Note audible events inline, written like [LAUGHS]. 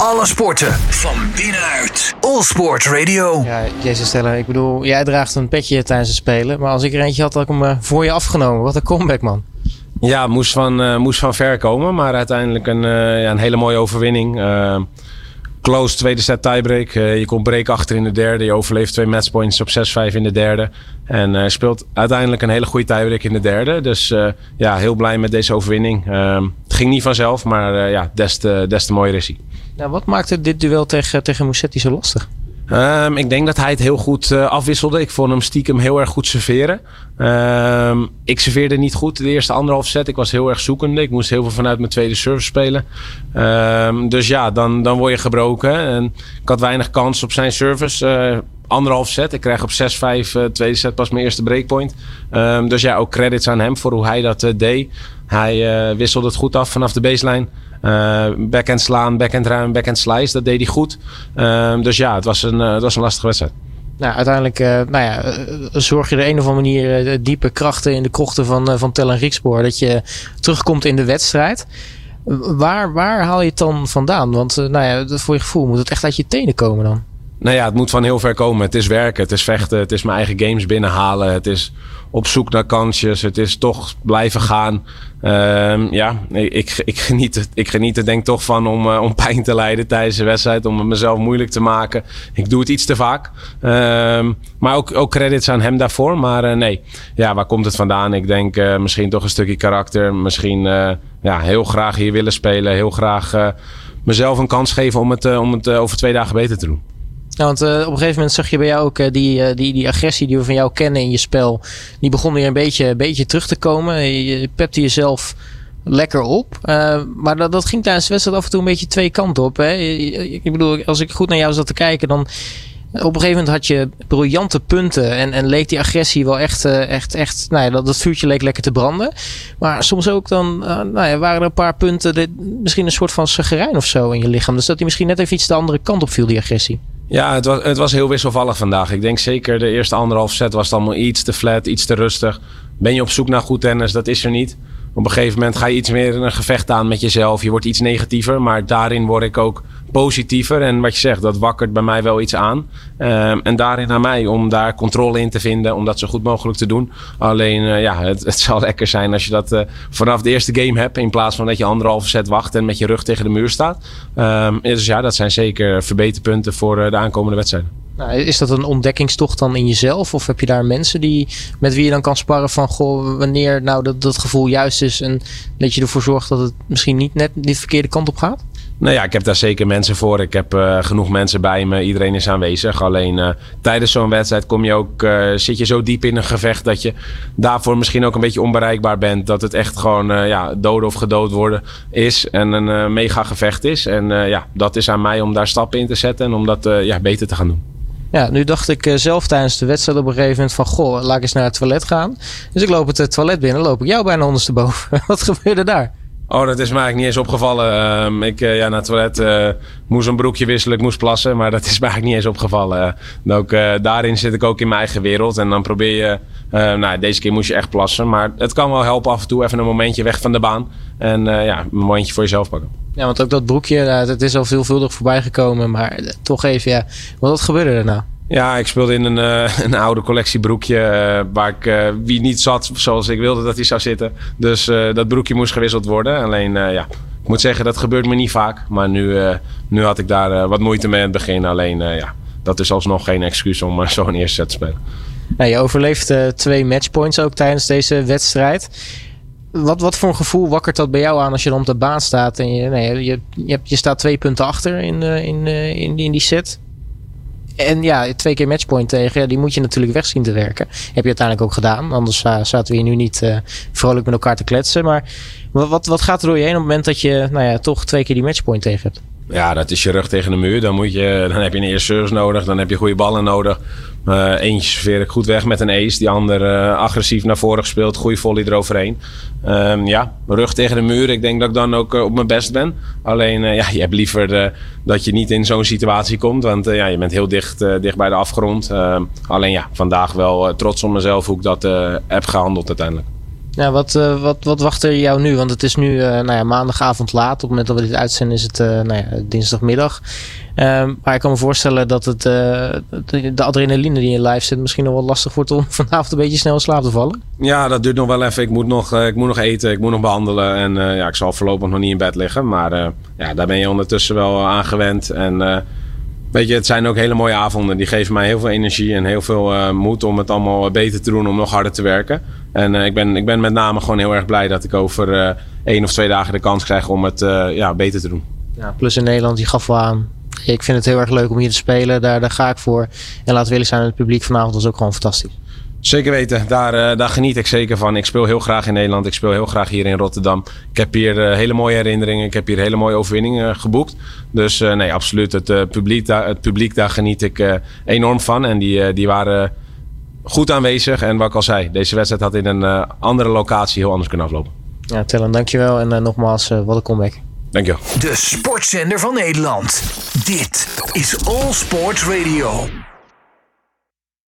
Alle sporten van binnenuit. All Sport Radio. Ja, Jezus Stellen, ik bedoel, jij draagt een petje tijdens het spelen. Maar als ik er eentje had, had ik hem eh, voor je afgenomen. Wat een comeback, man. Ja, moest van, eh, moest van ver komen. Maar uiteindelijk een, eh, ja, een hele mooie overwinning. Eh, close tweede set tiebreak. Eh, je komt break achter in de derde. Je overleeft twee matchpoints op 6-5 in de derde. En eh, speelt uiteindelijk een hele goede tiebreak in de derde. Dus eh, ja, heel blij met deze overwinning. Ehm, het ging niet vanzelf, maar ja, des te, mooier is hij. Nou, wat maakte dit duel tegen, tegen zo lastig? Ehm, ik denk dat hij het heel goed eh, afwisselde. Ik vond hem stiekem heel erg goed serveren. Ehm, ik serveerde niet goed de eerste anderhalf set. Ik was heel erg zoekende. Ik moest heel veel vanuit mijn tweede service spelen. Ehm, dus ja, dan, dan word je gebroken. En ik had weinig kans op zijn service. Eh, anderhalf set. Ik krijg op 6-5 uh, tweede set pas mijn eerste breakpoint. Dus ja, ook credits aan hem voor hoe hij dat eh, deed. Hij eh, wisselde het goed af vanaf de baseline. Uh, backhand slaan, backhand ruim, backhand slice. Dat deed hij goed. Ehm, dus ja, het was een, eh, het was een lastige wedstrijd. Nou, uiteindelijk nou ja, zorg je er een of andere manier diepe krachten in de krochten van, van Tel en Griekspoor. Dat je terugkomt in de wedstrijd. Waar, waar haal je het dan vandaan? Want nou ja, voor je gevoel moet het echt uit je tenen komen dan. Nou ja, het moet van heel ver komen. Het is werken, het is vechten, het is mijn eigen games binnenhalen. Het is op zoek naar kansjes. Het is toch blijven gaan. Ehm, ja, ik, ik, geniet, ik geniet er denk toch van om, eh, om pijn te lijden tijdens de wedstrijd. Om het mezelf moeilijk te maken. Ik doe het iets te vaak. Ehm, maar ook, ook credits aan hem daarvoor. Maar eh, nee, ja, waar komt het vandaan? Ik denk eh, misschien toch een stukje karakter. Misschien ja, heel graag hier willen spelen. Heel graag mezelf een kans geven om het, om het over twee dagen beter te doen. Ja, want eh, op een gegeven moment zag je bij jou ook eh, die, eh, die, die agressie die we van jou kennen in je spel. Die begon weer een beetje, beetje terug te komen. Je, pepte jezelf lekker op. Maar dat, dat ging tijdens de wedstrijd af en toe een beetje twee kanten op. Hè? Ik bedoel, als ik goed naar jou zat te kijken, dan. Op een gegeven moment had je briljante punten en, en leek die agressie wel echt, echt, echt, nou ja, dat, vuurtje leek lekker te branden. Maar soms ook dan, nou ja, waren er een paar punten, dit- misschien een soort van chagrijn of zo in je lichaam. Dus dat die misschien net even iets de andere kant op viel, die agressie. Ja, het was, het was heel wisselvallig vandaag. Ik denk zeker de eerste anderhalf set was het allemaal iets te flat, iets te rustig. Ben je op zoek naar goed tennis? Dat is er niet. Op een gegeven moment ga je iets meer een gevecht aan met jezelf. Je wordt iets negatiever, maar daarin word ik ook positiever. En wat je zegt, dat wakkert bij mij wel iets aan. Ehm, en daarin aan mij om daar controle in te vinden, om dat zo goed mogelijk te doen. Alleen, eh, ja, [LAUGHS] het, het zal lekker zijn als je dat eh, vanaf de eerste game hebt, in plaats van dat je anderhalve set wacht en met je rug tegen de muur staat. Ehm, dus ja, dat zijn zeker verbeterpunten voor eh, de aankomende wedstrijden. Nou, is dat een ontdekkingstocht dan in jezelf? Of heb je daar mensen die, met wie je dan kan sparren van... Goh, wanneer nou dat, dat gevoel juist is... en dat je ervoor zorgt dat het misschien niet net die verkeerde kant op gaat? Nou ja, ik heb daar zeker mensen voor. Ik heb eh, genoeg mensen bij me. Iedereen is aanwezig. Alleen eh, tijdens zo'n wedstrijd kom je ook, eh, zit je zo diep in een gevecht dat je daarvoor misschien ook een beetje onbereikbaar bent. Dat het echt gewoon ja, doden of gedood worden is. En een mega gevecht is. En ja, dat is aan mij om daar stappen in te zetten en om dat ja, beter te gaan doen. Ja, nu dacht ik zelf tijdens de wedstrijd op een gegeven moment van... Goh, laat ik eens naar het toilet gaan. Dus ik loop het toilet binnen, loop ik jou bijna ondersteboven. [LAUGHS] Wat gebeurde daar? Oh, dat is me eigenlijk niet eens opgevallen. Ehm, ik uh, ja, naar het toilet uh, moest een broekje wisselen, ik moest plassen. Maar dat is me eigenlijk niet eens opgevallen. Uh, ook, daarin zit ik ook in mijn eigen wereld. En dan probeer je... nou, deze keer moest je echt plassen. Maar het kan wel helpen af en toe even een momentje weg van de baan. En ja, een momentje voor jezelf pakken. Ja, want ook dat broekje, het is al veelvuldig voorbij gekomen. Maar toch even, ja. Wat gebeurde er nou? Ja, ik speelde in een, uh, [LAUGHS] een oude collectiebroekje uh, waar ik uh, wie niet zat zoals ik wilde dat hij zou zitten. Dus dat broekje moest gewisseld worden. Alleen ja, ik moet zeggen dat gebeurt me niet vaak. Maar nu, nu had ik daar wat moeite mee in het begin. Alleen ja, dat is alsnog geen excuus om [LAUGHS] zo'n eerste set te spelen. Je overleeft twee matchpoints ook tijdens deze wedstrijd. Wat, wat voor een gevoel wakkert dat bij jou aan als je dan op de baan staat en je, nee, je, je, je staat twee punten achter in, in, in, in die set? En ja, twee keer matchpoint tegen, die moet je natuurlijk weg zien te werken. Heb je uiteindelijk ook gedaan. Anders uh, zaten we hier nu niet uh, vrolijk met elkaar te kletsen. Maar wat, wat gaat er door je heen op het moment dat je nou ja, toch twee keer die matchpoint tegen hebt? Ja, dat is je rug tegen de muur. Dan, moet je, dan heb je een eerste service nodig. Dan heb je goede ballen nodig. Uh, eentje serveer ik goed weg met een ace. Die ander uh, agressief naar voren gespeeld. Goede volley eroverheen. Um, ja, rug tegen de muur. Ik denk dat ik dan ook uh, op mijn best ben. Alleen, ja, je hebt liever dat je niet in zo'n situatie komt. Want ja, je bent heel dicht, dicht bij de afgrond. alleen ja, vandaag wel trots op mezelf hoe ik dat heb gehandeld uiteindelijk. Ja, wat, uh, wat, wat wacht er jou nu? Want het is nu uh, nou ja, maandagavond laat. Op het moment dat we dit uitzenden is het uh, nou ja, dinsdagmiddag. Um, maar ik kan me voorstellen dat het, de, de, adrenaline die in live zit misschien nog wel lastig wordt om [LAUGHS] vanavond een beetje snel in slaap te vallen. Ja, dat duurt nog wel even. Ik moet nog, ik moet nog eten, ik moet nog behandelen. En ja, ik zal voorlopig nog niet in bed liggen. Maar ja, daar ben je ondertussen wel aan gewend. En Weet je, het zijn ook hele mooie avonden. Die geven mij heel veel energie en heel veel uh, moed om het allemaal beter te doen, om nog harder te werken. En uh, ik, ben, ik ben met name gewoon heel erg blij dat ik over uh, één of twee dagen de kans krijg om het ja, beter te doen. Ja, plus in Nederland, je gaf wel aan. Ik vind het heel erg leuk om hier te spelen. Daar, daar ga ik voor. En we eerlijk zijn, het publiek vanavond was ook gewoon fantastisch. Zeker weten, daar, uh, daar geniet ik zeker van. Ik speel heel graag in Nederland, ik speel heel graag hier in Rotterdam. Ik heb hier uh, hele mooie herinneringen, ik heb hier hele mooie overwinningen geboekt. Dus uh, nee, absoluut, het, publiek, daar, het publiek daar geniet ik enorm van. En die, die waren goed aanwezig. En wat ik al zei, deze wedstrijd had in een andere locatie heel anders kunnen aflopen. Ja, Tellen, dankjewel. En nogmaals, wat een comeback. Dankjewel. De sportzender van Nederland. Dit is All Sports Radio.